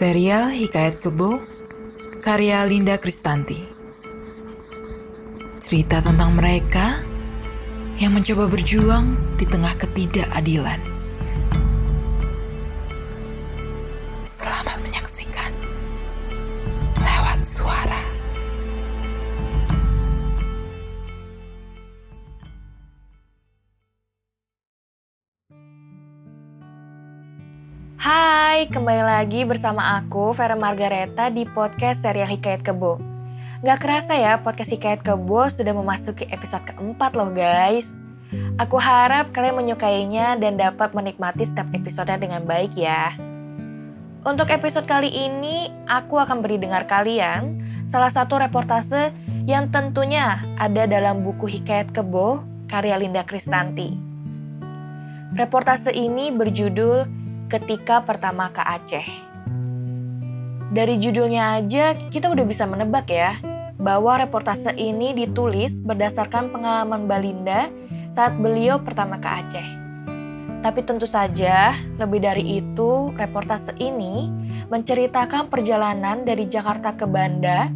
Serial Hikayat Kebo karya Linda Kristanti. Cerita tentang mereka yang mencoba berjuang di tengah ketidakadilan. Hai, kembali lagi bersama aku Vera Margareta di podcast serial Hikayat Kebo. Gak kerasa ya podcast Hikayat Kebo sudah memasuki episode keempat loh guys. Aku harap kalian menyukainya dan dapat menikmati setiap episodenya dengan baik ya. Untuk episode kali ini, aku akan beri dengar kalian salah satu reportase yang tentunya ada dalam buku Hikayat Kebo karya Linda Kristanti. Reportase ini berjudul ketika pertama ke Aceh. Dari judulnya aja kita udah bisa menebak ya, bahwa reportase ini ditulis berdasarkan pengalaman Balinda saat beliau pertama ke Aceh. Tapi tentu saja, lebih dari itu, reportase ini menceritakan perjalanan dari Jakarta ke Banda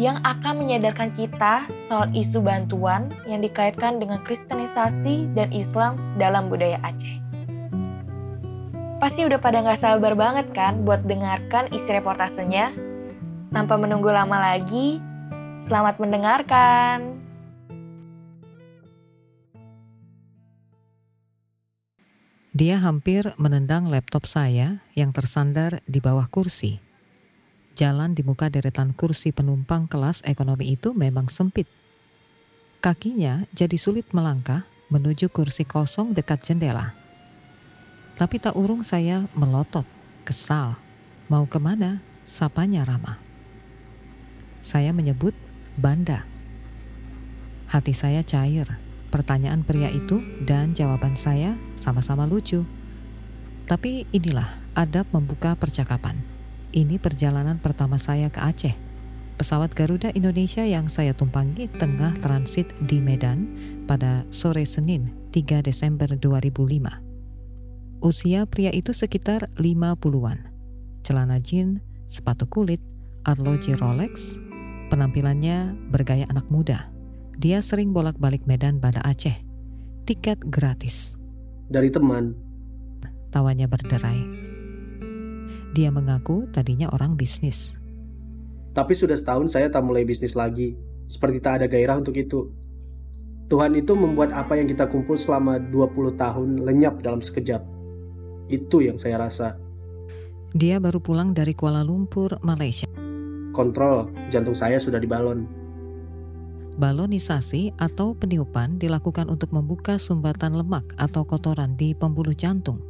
yang akan menyadarkan kita soal isu bantuan yang dikaitkan dengan kristenisasi dan Islam dalam budaya Aceh. Pasti udah pada nggak sabar banget kan buat dengarkan isi reportasenya? Tanpa menunggu lama lagi, selamat mendengarkan. Dia hampir menendang laptop saya yang tersandar di bawah kursi. Jalan di muka deretan kursi penumpang kelas ekonomi itu memang sempit. Kakinya jadi sulit melangkah menuju kursi kosong dekat jendela. Tapi tak urung saya melotot, kesal. Mau ke mana? Sapanya ramah. Saya menyebut Banda. Hati saya cair. Pertanyaan pria itu dan jawaban saya sama-sama lucu. Tapi inilah adab membuka percakapan. Ini perjalanan pertama saya ke Aceh. Pesawat Garuda Indonesia yang saya tumpangi tengah transit di Medan pada sore Senin 3 Desember 2005. Usia pria itu sekitar 50-an. Celana jeans, sepatu kulit, arloji Rolex, penampilannya bergaya anak muda. Dia sering bolak-balik Medan pada Aceh. Tiket gratis. Dari teman. Tawanya berderai. Dia mengaku tadinya orang bisnis. Tapi sudah setahun saya tak mulai bisnis lagi. Seperti tak ada gairah untuk itu. Tuhan itu membuat apa yang kita kumpul selama 20 tahun lenyap dalam sekejap. Itu yang saya rasa. Dia baru pulang dari Kuala Lumpur, Malaysia. Kontrol, jantung saya sudah dibalon. Balonisasi atau peniupan dilakukan untuk membuka sumbatan lemak atau kotoran di pembuluh jantung.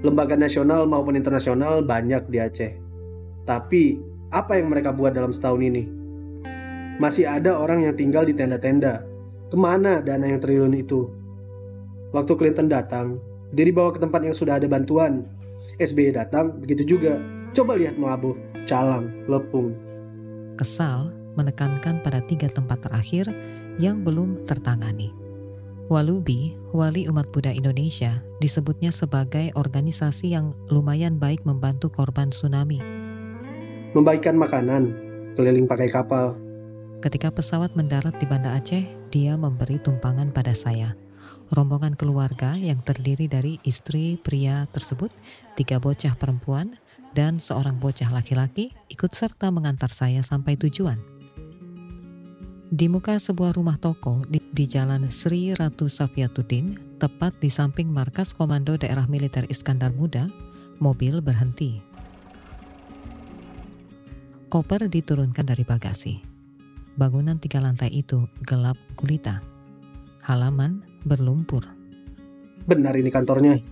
Lembaga nasional maupun internasional banyak di Aceh. Tapi, apa yang mereka buat dalam setahun ini? Masih ada orang yang tinggal di tenda-tenda. Ke mana dana yang triliun itu? Waktu Clinton datang, dia dibawa ke tempat yang sudah ada bantuan. SBY datang, begitu juga. Coba lihat Melabuh, Calang, Lepung. Kesal menekankan pada tiga tempat terakhir yang belum tertangani. Walubi, Wali Umat Buddha Indonesia, disebutnya sebagai organisasi yang lumayan baik membantu korban tsunami. Membaikkan makanan, keliling pakai kapal. Ketika pesawat mendarat di Banda Aceh, dia memberi tumpangan pada saya – Rombongan keluarga yang terdiri dari istri pria tersebut, tiga bocah perempuan, dan seorang bocah laki-laki ikut serta mengantar saya sampai tujuan. Di muka sebuah rumah toko di, di Jalan Sri Ratu Safiatuddin, tepat di samping markas Komando Daerah Militer Iskandar Muda, mobil berhenti. Koper diturunkan dari bagasi. Bangunan tiga lantai itu gelap gulita. Halaman berlumpur. Benar ini kantornya?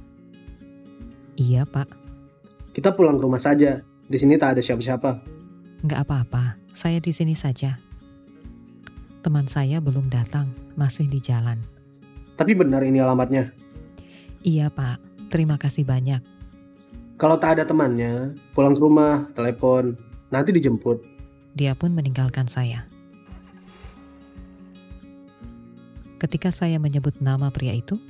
Iya, Pak. Kita pulang ke rumah saja. Di sini tak ada siapa-siapa. Nggak apa-apa, saya di sini saja. Teman saya belum datang, masih di jalan. Tapi benar ini alamatnya? Iya, Pak. Terima kasih banyak. Kalau tak ada temannya, pulang ke rumah, telepon, nanti dijemput. Dia pun meninggalkan saya. Ketika saya menyebut nama pria itu,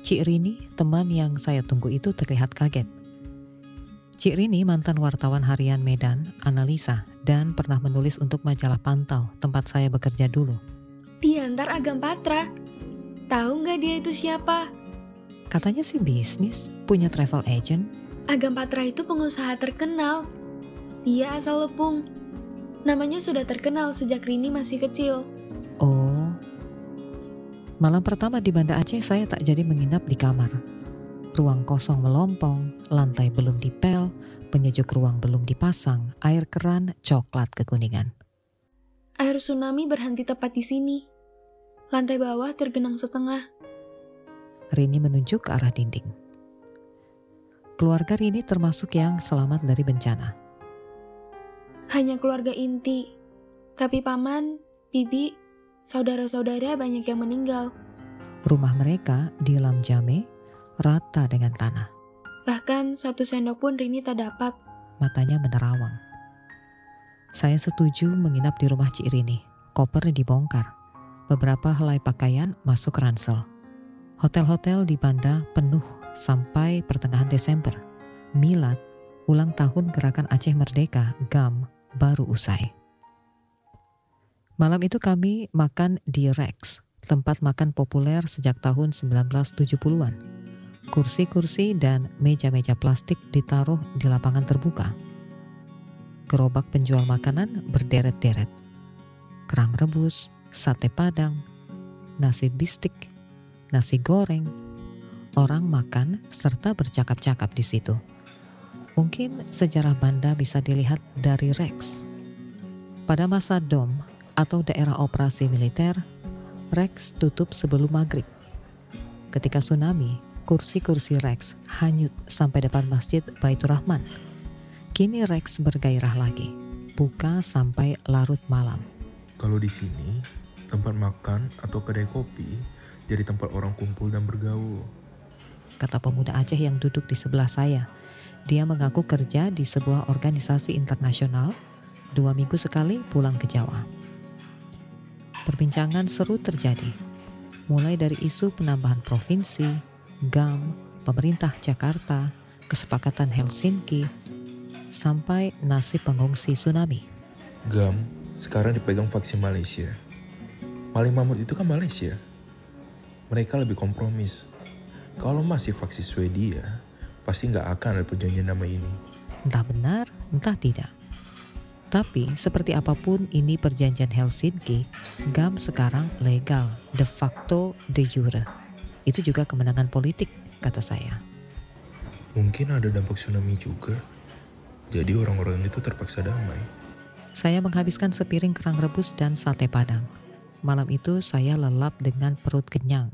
Cik Rini, teman yang saya tunggu itu terlihat kaget. Cik Rini mantan wartawan harian Medan, analisa, dan pernah menulis untuk majalah Pantau, tempat saya bekerja dulu. Diantar Agam Patra. Tahu nggak dia itu siapa? Katanya sih bisnis, punya travel agent. Agam Patra itu pengusaha terkenal. Dia asal Lepung. Namanya sudah terkenal sejak Rini masih kecil. Oh. Malam pertama di Banda Aceh saya tak jadi menginap di kamar. Ruang kosong melompong, lantai belum dipel, penyejuk ruang belum dipasang, air keran coklat kekuningan. Air tsunami berhenti tepat di sini. Lantai bawah tergenang setengah. Rini menunjuk ke arah dinding. Keluarga Rini termasuk yang selamat dari bencana. Hanya keluarga inti. Tapi paman, bibi, saudara-saudara banyak yang meninggal. Rumah mereka di Lamjame rata dengan tanah. Bahkan satu sendok pun Rini tak dapat. Matanya menerawang. Saya setuju menginap di rumah Cik Rini. Koper dibongkar. Beberapa helai pakaian masuk ransel. Hotel-hotel di Banda penuh sampai pertengahan Desember. Milad, ulang tahun Gerakan Aceh Merdeka, GAM, baru usai. Malam itu kami makan di Rex, tempat makan populer sejak tahun 1970-an. Kursi-kursi dan meja-meja plastik ditaruh di lapangan terbuka. Gerobak penjual makanan berderet-deret. Kerang rebus, sate padang, nasi bistik, nasi goreng. Orang makan serta bercakap-cakap di situ. Mungkin sejarah Banda bisa dilihat dari Rex. Pada masa DOM atau daerah operasi militer, Rex tutup sebelum maghrib. Ketika tsunami, kursi-kursi Rex hanyut sampai depan masjid Baitur Rahman. Kini Rex bergairah lagi, buka sampai larut malam. Kalau di sini, tempat makan atau kedai kopi jadi tempat orang kumpul dan bergaul. Kata pemuda Aceh yang duduk di sebelah saya. Dia mengaku kerja di sebuah organisasi internasional, dua minggu sekali pulang ke Jawa. Perbincangan seru terjadi, mulai dari isu penambahan provinsi, GAM, pemerintah Jakarta, kesepakatan Helsinki, sampai nasib pengungsi tsunami. GAM sekarang dipegang vaksin Malaysia. Mali Mahmud itu kan Malaysia. Mereka lebih kompromis. Kalau masih vaksin Swedia, pasti nggak akan ada perjanjian nama ini. Entah benar, entah tidak. Tapi seperti apa pun ini perjanjian Helsinki, GAM sekarang legal, de facto, de jure. Itu juga kemenangan politik, kata saya. Mungkin ada dampak tsunami juga. Jadi orang-orang itu terpaksa damai. Saya menghabiskan sepiring kerang rebus dan sate padang. Malam itu saya lelap dengan perut kenyang.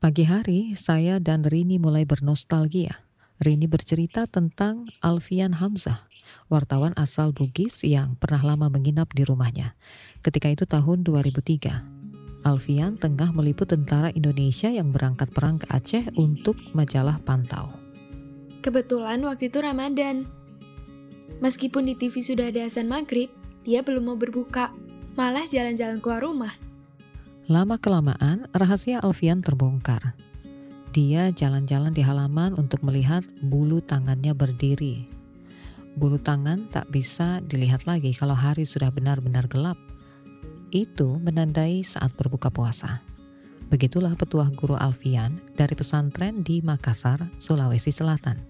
Pagi hari, saya dan Rini mulai bernostalgia. Rini bercerita tentang Alfian Hamzah, wartawan asal Bugis yang pernah lama menginap di rumahnya. Ketika itu tahun 2003. Alfian tengah meliput tentara Indonesia yang berangkat perang ke Aceh untuk majalah Pantau. Kebetulan waktu itu Ramadan. Meskipun di TV sudah ada azan maghrib, dia belum mau berbuka. Malah jalan-jalan keluar rumah. Lama-kelamaan, rahasia Alfian terbongkar. Dia jalan-jalan di halaman untuk melihat bulu tangannya berdiri. Bulu tangan tak bisa dilihat lagi kalau hari sudah benar-benar gelap. Itu menandai saat berbuka puasa. Begitulah petuah guru Alfian dari pesantren di Makassar, Sulawesi Selatan.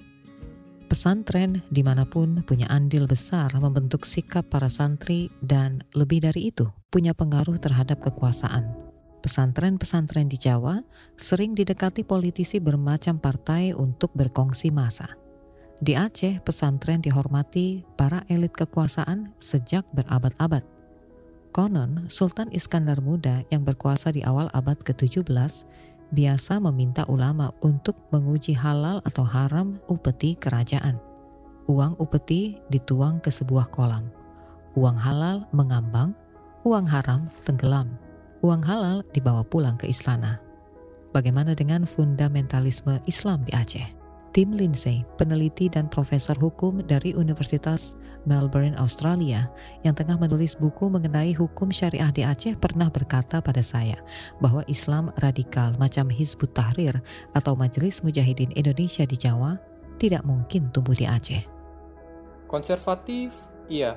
Pesantren di mana pun punya andil besar membentuk sikap para santri dan lebih dari itu punya pengaruh terhadap kekuasaan pesantren-pesantren di Jawa sering didekati politisi bermacam partai untuk berkongsi masa. Di Aceh, pesantren dihormati para elit kekuasaan sejak berabad-abad. Konon, Sultan Iskandar Muda yang berkuasa di awal abad ke-17 biasa meminta ulama untuk menguji halal atau haram upeti kerajaan. Uang upeti dituang ke sebuah kolam. Uang halal mengambang, uang haram tenggelam uang halal dibawa pulang ke istana. Bagaimana dengan fundamentalisme Islam di Aceh? Tim Lindsay, peneliti dan profesor hukum dari Universitas Melbourne, Australia, yang tengah menulis buku mengenai hukum syariah di Aceh pernah berkata pada saya bahwa Islam radikal macam Hizbut Tahrir atau Majelis Mujahidin Indonesia di Jawa tidak mungkin tumbuh di Aceh. Konservatif, iya.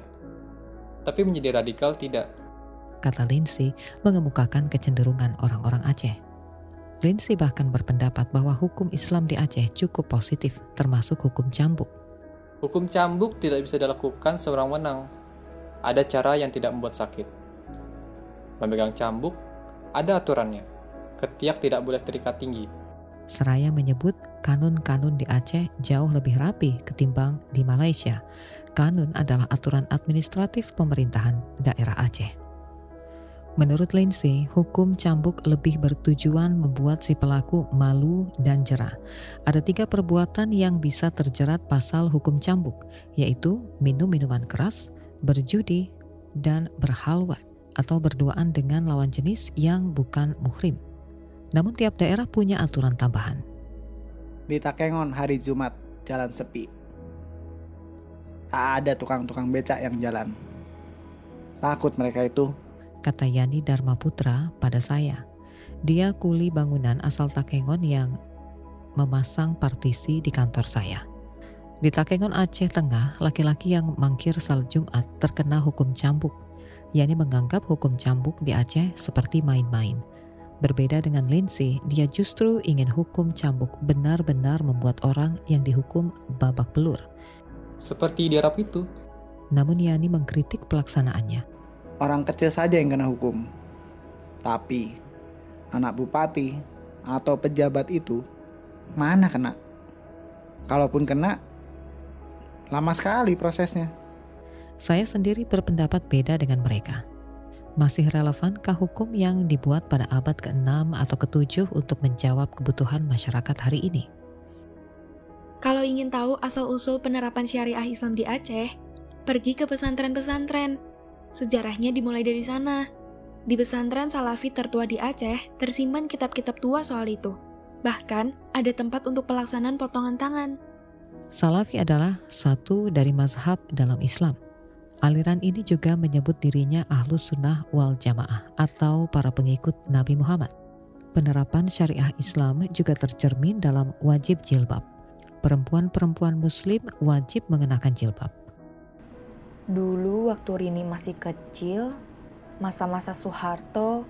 Tapi menjadi radikal tidak. Kata Lindsay mengemukakan kecenderungan orang-orang Aceh. Lindsay bahkan berpendapat bahwa hukum Islam di Aceh cukup positif, termasuk hukum cambuk. Hukum cambuk tidak bisa dilakukan seorang menang. Ada cara yang tidak membuat sakit. Memegang cambuk, ada aturannya. Ketiak tidak boleh terikat tinggi. Seraya menyebut kanun-kanun di Aceh jauh lebih rapi ketimbang di Malaysia. Kanun adalah aturan administratif pemerintahan daerah Aceh. Menurut Lindsay, hukum cambuk lebih bertujuan membuat si pelaku malu dan jerah. Ada tiga perbuatan yang bisa terjerat pasal hukum cambuk, yaitu minum minuman keras, berjudi, dan berhalwat atau berduaan dengan lawan jenis yang bukan muhrim. Namun tiap daerah punya aturan tambahan. Di Takengon hari Jumat, jalan sepi. Tak ada tukang-tukang becak yang jalan. Takut mereka itu kata Yani Dharma Putra pada saya. Dia kuli bangunan asal Takengon yang memasang partisi di kantor saya. Di Takengon Aceh Tengah, laki-laki yang mangkir salat Jumat terkena hukum cambuk, yakni menganggap hukum cambuk di Aceh seperti main-main. Berbeda dengan Lindsay, dia justru ingin hukum cambuk benar-benar membuat orang yang dihukum babak belur. Seperti di Arab itu. Namun Yani mengkritik pelaksanaannya orang kecil saja yang kena hukum. Tapi anak bupati atau pejabat itu mana kena? Kalaupun kena, lama sekali prosesnya. Saya sendiri berpendapat beda dengan mereka. Masih relevankah hukum yang dibuat pada abad ke-6 atau ke-7 untuk menjawab kebutuhan masyarakat hari ini? Kalau ingin tahu asal-usul penerapan syariah Islam di Aceh, pergi ke pesantren-pesantren Sejarahnya dimulai dari sana. Di pesantren Salafi tertua di Aceh, tersimpan kitab-kitab tua soal itu. Bahkan, ada tempat untuk pelaksanaan potongan tangan. Salafi adalah satu dari mazhab dalam Islam. Aliran ini juga menyebut dirinya Ahlus Sunnah wal Jamaah atau para pengikut Nabi Muhammad. Penerapan syariah Islam juga tercermin dalam wajib jilbab. Perempuan-perempuan muslim wajib mengenakan jilbab. Dulu waktu Rini masih kecil, masa-masa Soeharto,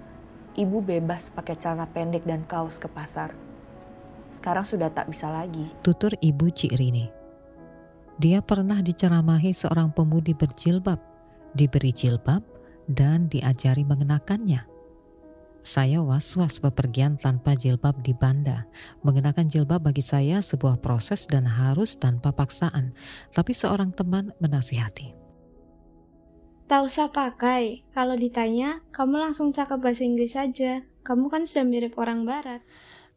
ibu bebas pakai celana pendek dan kaos ke pasar. Sekarang sudah tak bisa lagi. Tutur ibu Cik Rini. Dia pernah diceramahi seorang pemudi berjilbab, diberi jilbab, dan diajari mengenakannya. Saya was-was bepergian tanpa jilbab di Banda. Mengenakan jilbab bagi saya sebuah proses dan harus tanpa paksaan. Tapi seorang teman menasihati. Tak usah pakai. Kalau ditanya, kamu langsung cakap bahasa Inggris saja. Kamu kan sudah mirip orang barat.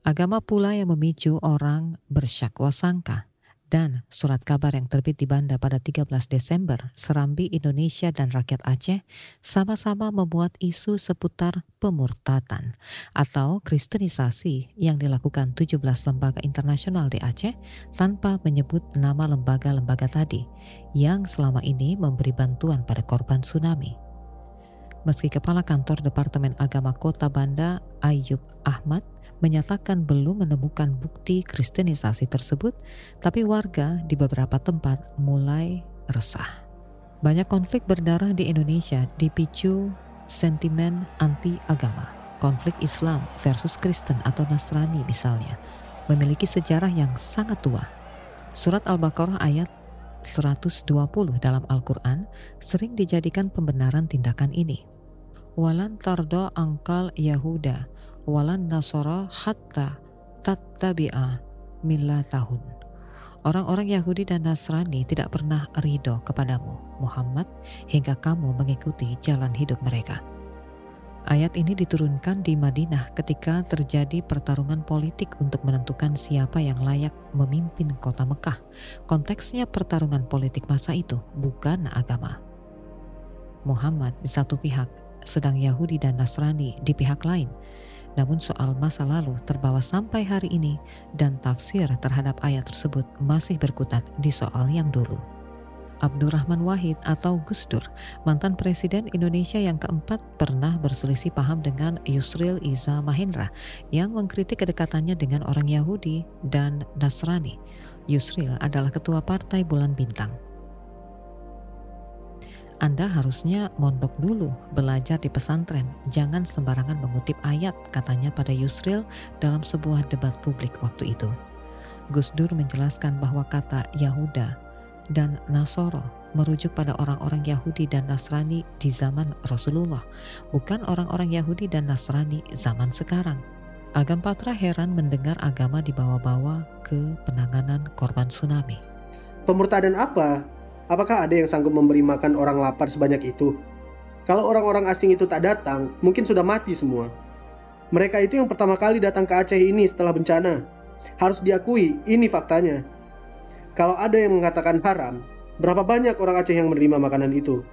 Agama pula yang memicu orang bersyakwa sangka dan surat kabar yang terbit di Banda pada 13 Desember, Serambi Indonesia dan rakyat Aceh sama-sama membuat isu seputar pemurtatan atau kristenisasi yang dilakukan 17 lembaga internasional di Aceh tanpa menyebut nama lembaga-lembaga tadi yang selama ini memberi bantuan pada korban tsunami. Meski Kepala Kantor Departemen Agama Kota Banda, Ayub Ahmad, menyatakan belum menemukan bukti kristenisasi tersebut, tapi warga di beberapa tempat mulai resah. Banyak konflik berdarah di Indonesia dipicu sentimen anti-agama. Konflik Islam versus Kristen atau Nasrani misalnya, memiliki sejarah yang sangat tua. Surat Al-Baqarah ayat 120 dalam Al-Quran sering dijadikan pembenaran tindakan ini. Walan tardo angkal Yahuda walan nasara hatta tattabi'a tahun. Orang-orang Yahudi dan Nasrani tidak pernah ridho kepadamu, Muhammad, hingga kamu mengikuti jalan hidup mereka. Ayat ini diturunkan di Madinah ketika terjadi pertarungan politik untuk menentukan siapa yang layak memimpin kota Mekah. Konteksnya pertarungan politik masa itu, bukan agama. Muhammad di satu pihak, sedang Yahudi dan Nasrani di pihak lain. Namun soal masa lalu terbawa sampai hari ini dan tafsir terhadap ayat tersebut masih berkutat di soal yang dulu. Abdurrahman Wahid atau Gus Dur, mantan Presiden Indonesia yang keempat pernah berselisih paham dengan Yusril Iza Mahendra yang mengkritik kedekatannya dengan orang Yahudi dan Nasrani. Yusril adalah ketua partai Bulan Bintang. Anda harusnya mondok dulu, belajar di pesantren. Jangan sembarangan mengutip ayat, katanya pada Yusril dalam sebuah debat publik waktu itu. Gus Dur menjelaskan bahwa kata Yahuda dan Nasoro merujuk pada orang-orang Yahudi dan Nasrani di zaman Rasulullah, bukan orang-orang Yahudi dan Nasrani zaman sekarang. Agam Patra heran mendengar agama dibawa-bawa ke penanganan korban tsunami. Pemurtadan apa? Apakah ada yang sanggup memberi makan orang lapar sebanyak itu? Kalau orang-orang asing itu tak datang, mungkin sudah mati semua. Mereka itu yang pertama kali datang ke Aceh ini setelah bencana. Harus diakui, ini faktanya. Kalau ada yang mengatakan haram, berapa banyak orang Aceh yang menerima makanan itu?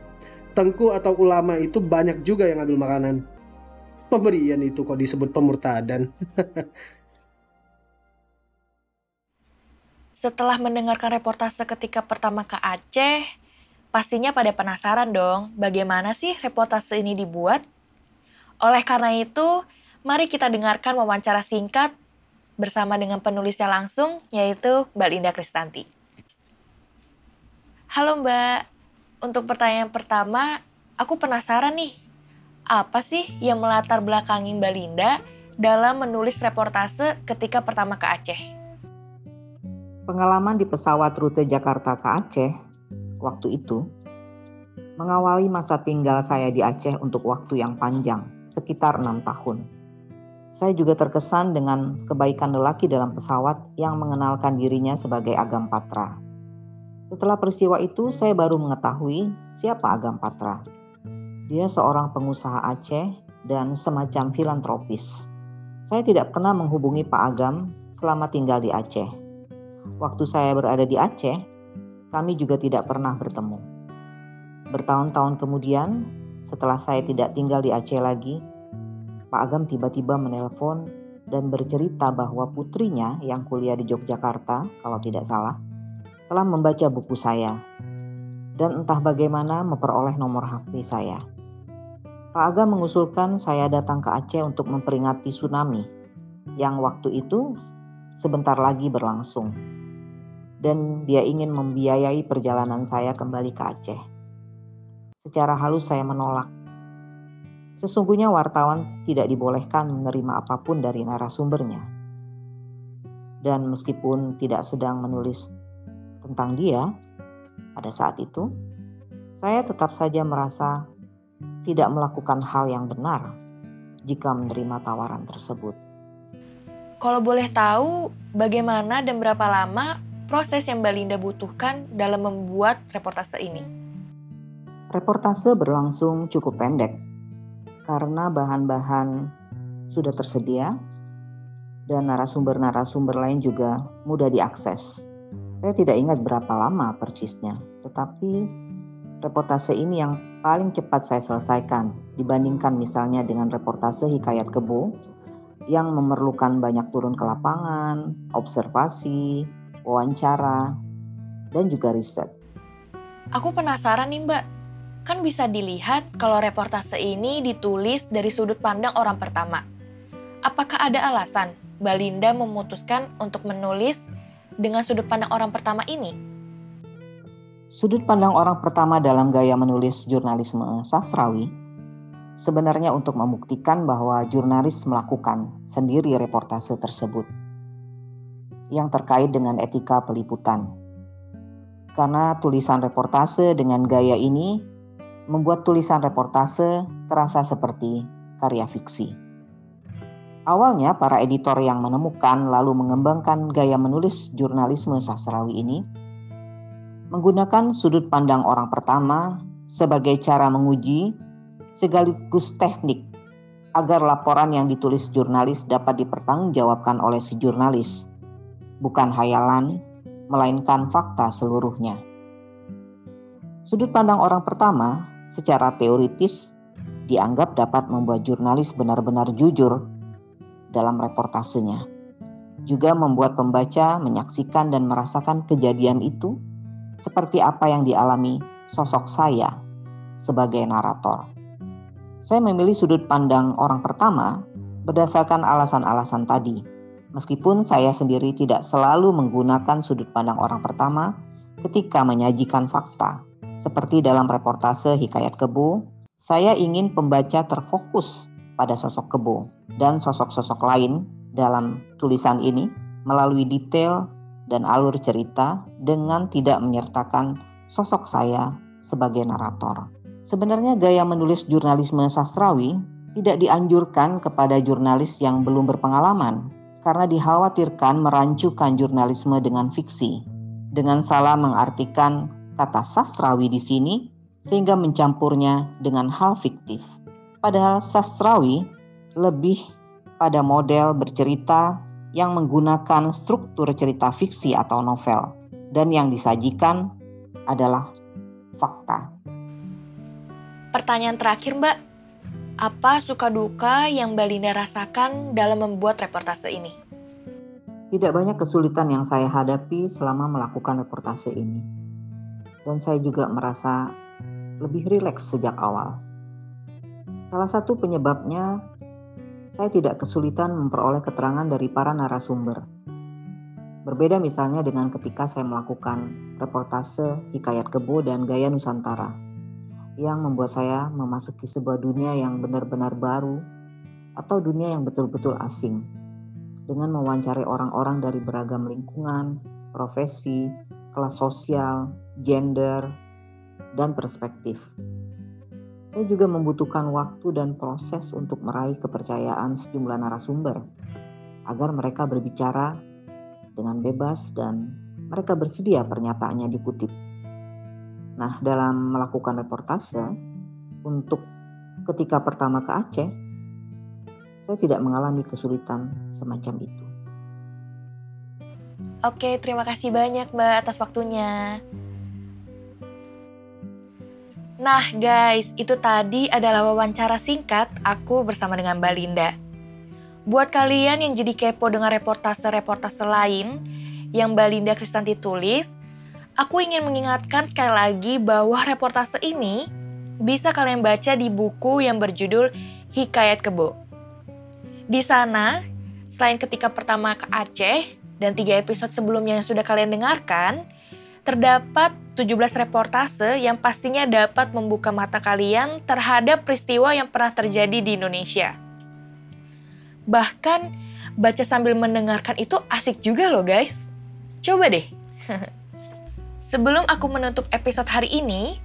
Tengku atau ulama itu banyak juga yang ambil makanan. Pemberian itu kok disebut pemurtadan. Setelah mendengarkan reportase ketika pertama ke Aceh, pastinya pada penasaran dong bagaimana sih reportase ini dibuat? Oleh karena itu, mari kita dengarkan wawancara singkat bersama dengan penulisnya langsung, yaitu Mbak Linda Kristanti. Halo Mbak, untuk pertanyaan pertama, aku penasaran nih, apa sih yang melatar belakangi Mbak Linda dalam menulis reportase ketika pertama ke Aceh? Pengalaman di pesawat rute Jakarta ke Aceh waktu itu mengawali masa tinggal saya di Aceh untuk waktu yang panjang, sekitar enam tahun. Saya juga terkesan dengan kebaikan lelaki dalam pesawat yang mengenalkan dirinya sebagai Agam Patra. Setelah peristiwa itu, saya baru mengetahui siapa Agam Patra. Dia seorang pengusaha Aceh dan semacam filantropis. Saya tidak pernah menghubungi Pak Agam selama tinggal di Aceh Waktu saya berada di Aceh, kami juga tidak pernah bertemu. Bertahun-tahun kemudian, setelah saya tidak tinggal di Aceh lagi, Pak Agam tiba-tiba menelpon dan bercerita bahwa putrinya yang kuliah di Yogyakarta, kalau tidak salah, telah membaca buku saya dan entah bagaimana memperoleh nomor HP saya. Pak Agam mengusulkan saya datang ke Aceh untuk memperingati tsunami yang waktu itu sebentar lagi berlangsung dan dia ingin membiayai perjalanan saya kembali ke Aceh. Secara halus saya menolak. Sesungguhnya wartawan tidak dibolehkan menerima apa pun dari narasumbernya. Dan meskipun tidak sedang menulis tentang dia pada saat itu, saya tetap saja merasa tidak melakukan hal yang benar jika menerima tawaran tersebut. Kalau boleh tahu, bagaimana dan berapa lama proses yang Mbak Linda butuhkan dalam membuat reportase ini? Reportase berlangsung cukup pendek karena bahan-bahan sudah tersedia dan narasumber-narasumber lain juga mudah diakses. Saya tidak ingat berapa lama persisnya, tetapi reportase ini yang paling cepat saya selesaikan dibandingkan misalnya dengan reportase Hikayat Kebo yang memerlukan banyak turun ke lapangan, observasi, wawancara, dan juga riset. Aku penasaran nih Mbak, kan bisa dilihat kalau reportase ini ditulis dari sudut pandang orang pertama. Apakah ada alasan Mbak Linda memutuskan untuk menulis dengan sudut pandang orang pertama ini? Sudut pandang orang pertama dalam gaya menulis jurnalisme sastrawi sebenarnya untuk membuktikan bahwa jurnalis melakukan sendiri reportase tersebut yang terkait dengan etika peliputan. Karena tulisan reportase dengan gaya ini membuat tulisan reportase terasa seperti karya fiksi. Awalnya para editor yang menemukan lalu mengembangkan gaya menulis jurnalisme sastrawi ini menggunakan sudut pandang orang pertama sebagai cara menguji sekaligus teknik agar laporan yang ditulis jurnalis dapat dipertanggungjawabkan oleh si jurnalis bukan hayalan, melainkan fakta seluruhnya. Sudut pandang orang pertama secara teoritis dianggap dapat membuat jurnalis benar-benar jujur dalam reportasenya. Juga membuat pembaca menyaksikan dan merasakan kejadian itu seperti apa yang dialami sosok saya sebagai narator. Saya memilih sudut pandang orang pertama berdasarkan alasan-alasan tadi. Meskipun saya sendiri tidak selalu menggunakan sudut pandang orang pertama ketika menyajikan fakta, seperti dalam reportase Hikayat Kebo, saya ingin pembaca terfokus pada sosok Kebo dan sosok-sosok lain dalam tulisan ini melalui detail dan alur cerita dengan tidak menyertakan sosok saya sebagai narator. Sebenarnya gaya menulis jurnalisme sastrawi tidak dianjurkan kepada jurnalis yang belum berpengalaman karena dikhawatirkan merancukan jurnalisme dengan fiksi dengan salah mengartikan kata sastrawi di sini sehingga mencampurnya dengan hal fiktif. Padahal sastrawi lebih pada model bercerita yang menggunakan struktur cerita fiksi atau novel dan yang disajikan adalah fakta. Pertanyaan terakhir, Mbak. Apa suka duka yang Mbak rasakan dalam membuat reportase ini? Tidak banyak kesulitan yang saya hadapi selama melakukan reportase ini. Dan saya juga merasa lebih rileks sejak awal. Salah satu penyebabnya, saya tidak kesulitan memperoleh keterangan dari para narasumber. Berbeda misalnya dengan ketika saya melakukan reportase Hikayat Kebo dan Gaya Nusantara yang membuat saya memasuki sebuah dunia yang benar-benar baru atau dunia yang betul-betul asing dengan mewawancari orang-orang dari beragam lingkungan, profesi, kelas sosial, gender, dan perspektif. Saya juga membutuhkan waktu dan proses untuk meraih kepercayaan sejumlah narasumber agar mereka berbicara dengan bebas dan mereka bersedia pernyataannya dikutip. Nah, dalam melakukan reportase untuk ketika pertama ke Aceh, saya tidak mengalami kesulitan semacam itu. Oke, terima kasih banyak Mbak atas waktunya. Nah guys, itu tadi adalah wawancara singkat aku bersama dengan Mbak Linda. Buat kalian yang jadi kepo dengan reportase-reportase lain yang Mbak Linda Kristanti tulis, Aku ingin mengingatkan sekali lagi bahwa reportase ini bisa kalian baca di buku yang berjudul Hikayat Kebo. Di sana, selain ketika pertama ke Aceh dan tiga episode sebelumnya yang sudah kalian dengarkan, terdapat 17 reportase yang pastinya dapat membuka mata kalian terhadap peristiwa yang pernah terjadi di Indonesia. Bahkan, baca sambil mendengarkan itu asik juga loh guys. Coba deh. Sebelum aku menutup episode hari ini,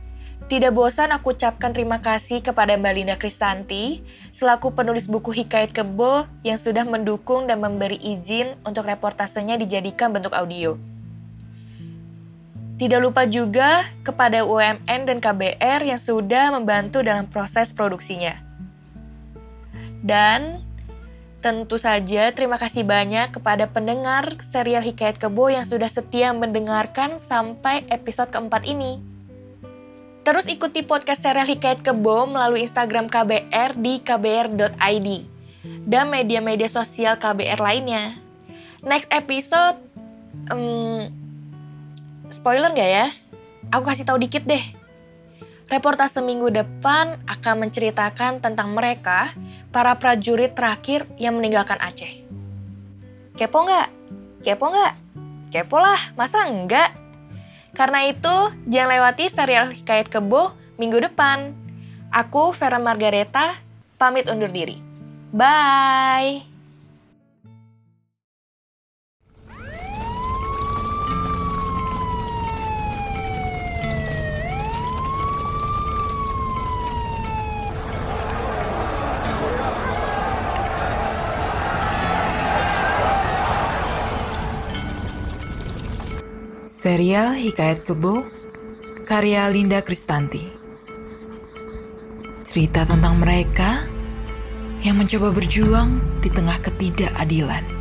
tidak bosan aku ucapkan terima kasih kepada Mbak Linda Kristanti selaku penulis buku Hikayat Kebo yang sudah mendukung dan memberi izin untuk reportasenya dijadikan bentuk audio. Tidak lupa juga kepada UMN dan KBR yang sudah membantu dalam proses produksinya. Dan Tentu saja terima kasih banyak kepada pendengar serial Hikayat Kebo yang sudah setia mendengarkan sampai episode keempat ini. Terus ikuti podcast serial Hikayat Kebo melalui Instagram KBR di kbr.id dan media-media sosial KBR lainnya. Next episode, um, spoiler nggak ya? Aku kasih tahu dikit deh. Reportase minggu depan akan menceritakan tentang mereka para prajurit terakhir yang meninggalkan Aceh. Kepo nggak? Kepo nggak? Kepo lah, masa enggak? Karena itu, jangan lewati serial Hikayat Kebo minggu depan. Aku, Vera Margareta, pamit undur diri. Bye! Serial Hikayat Kebo karya Linda Kristanti. Cerita tentang mereka yang mencoba berjuang di tengah ketidakadilan.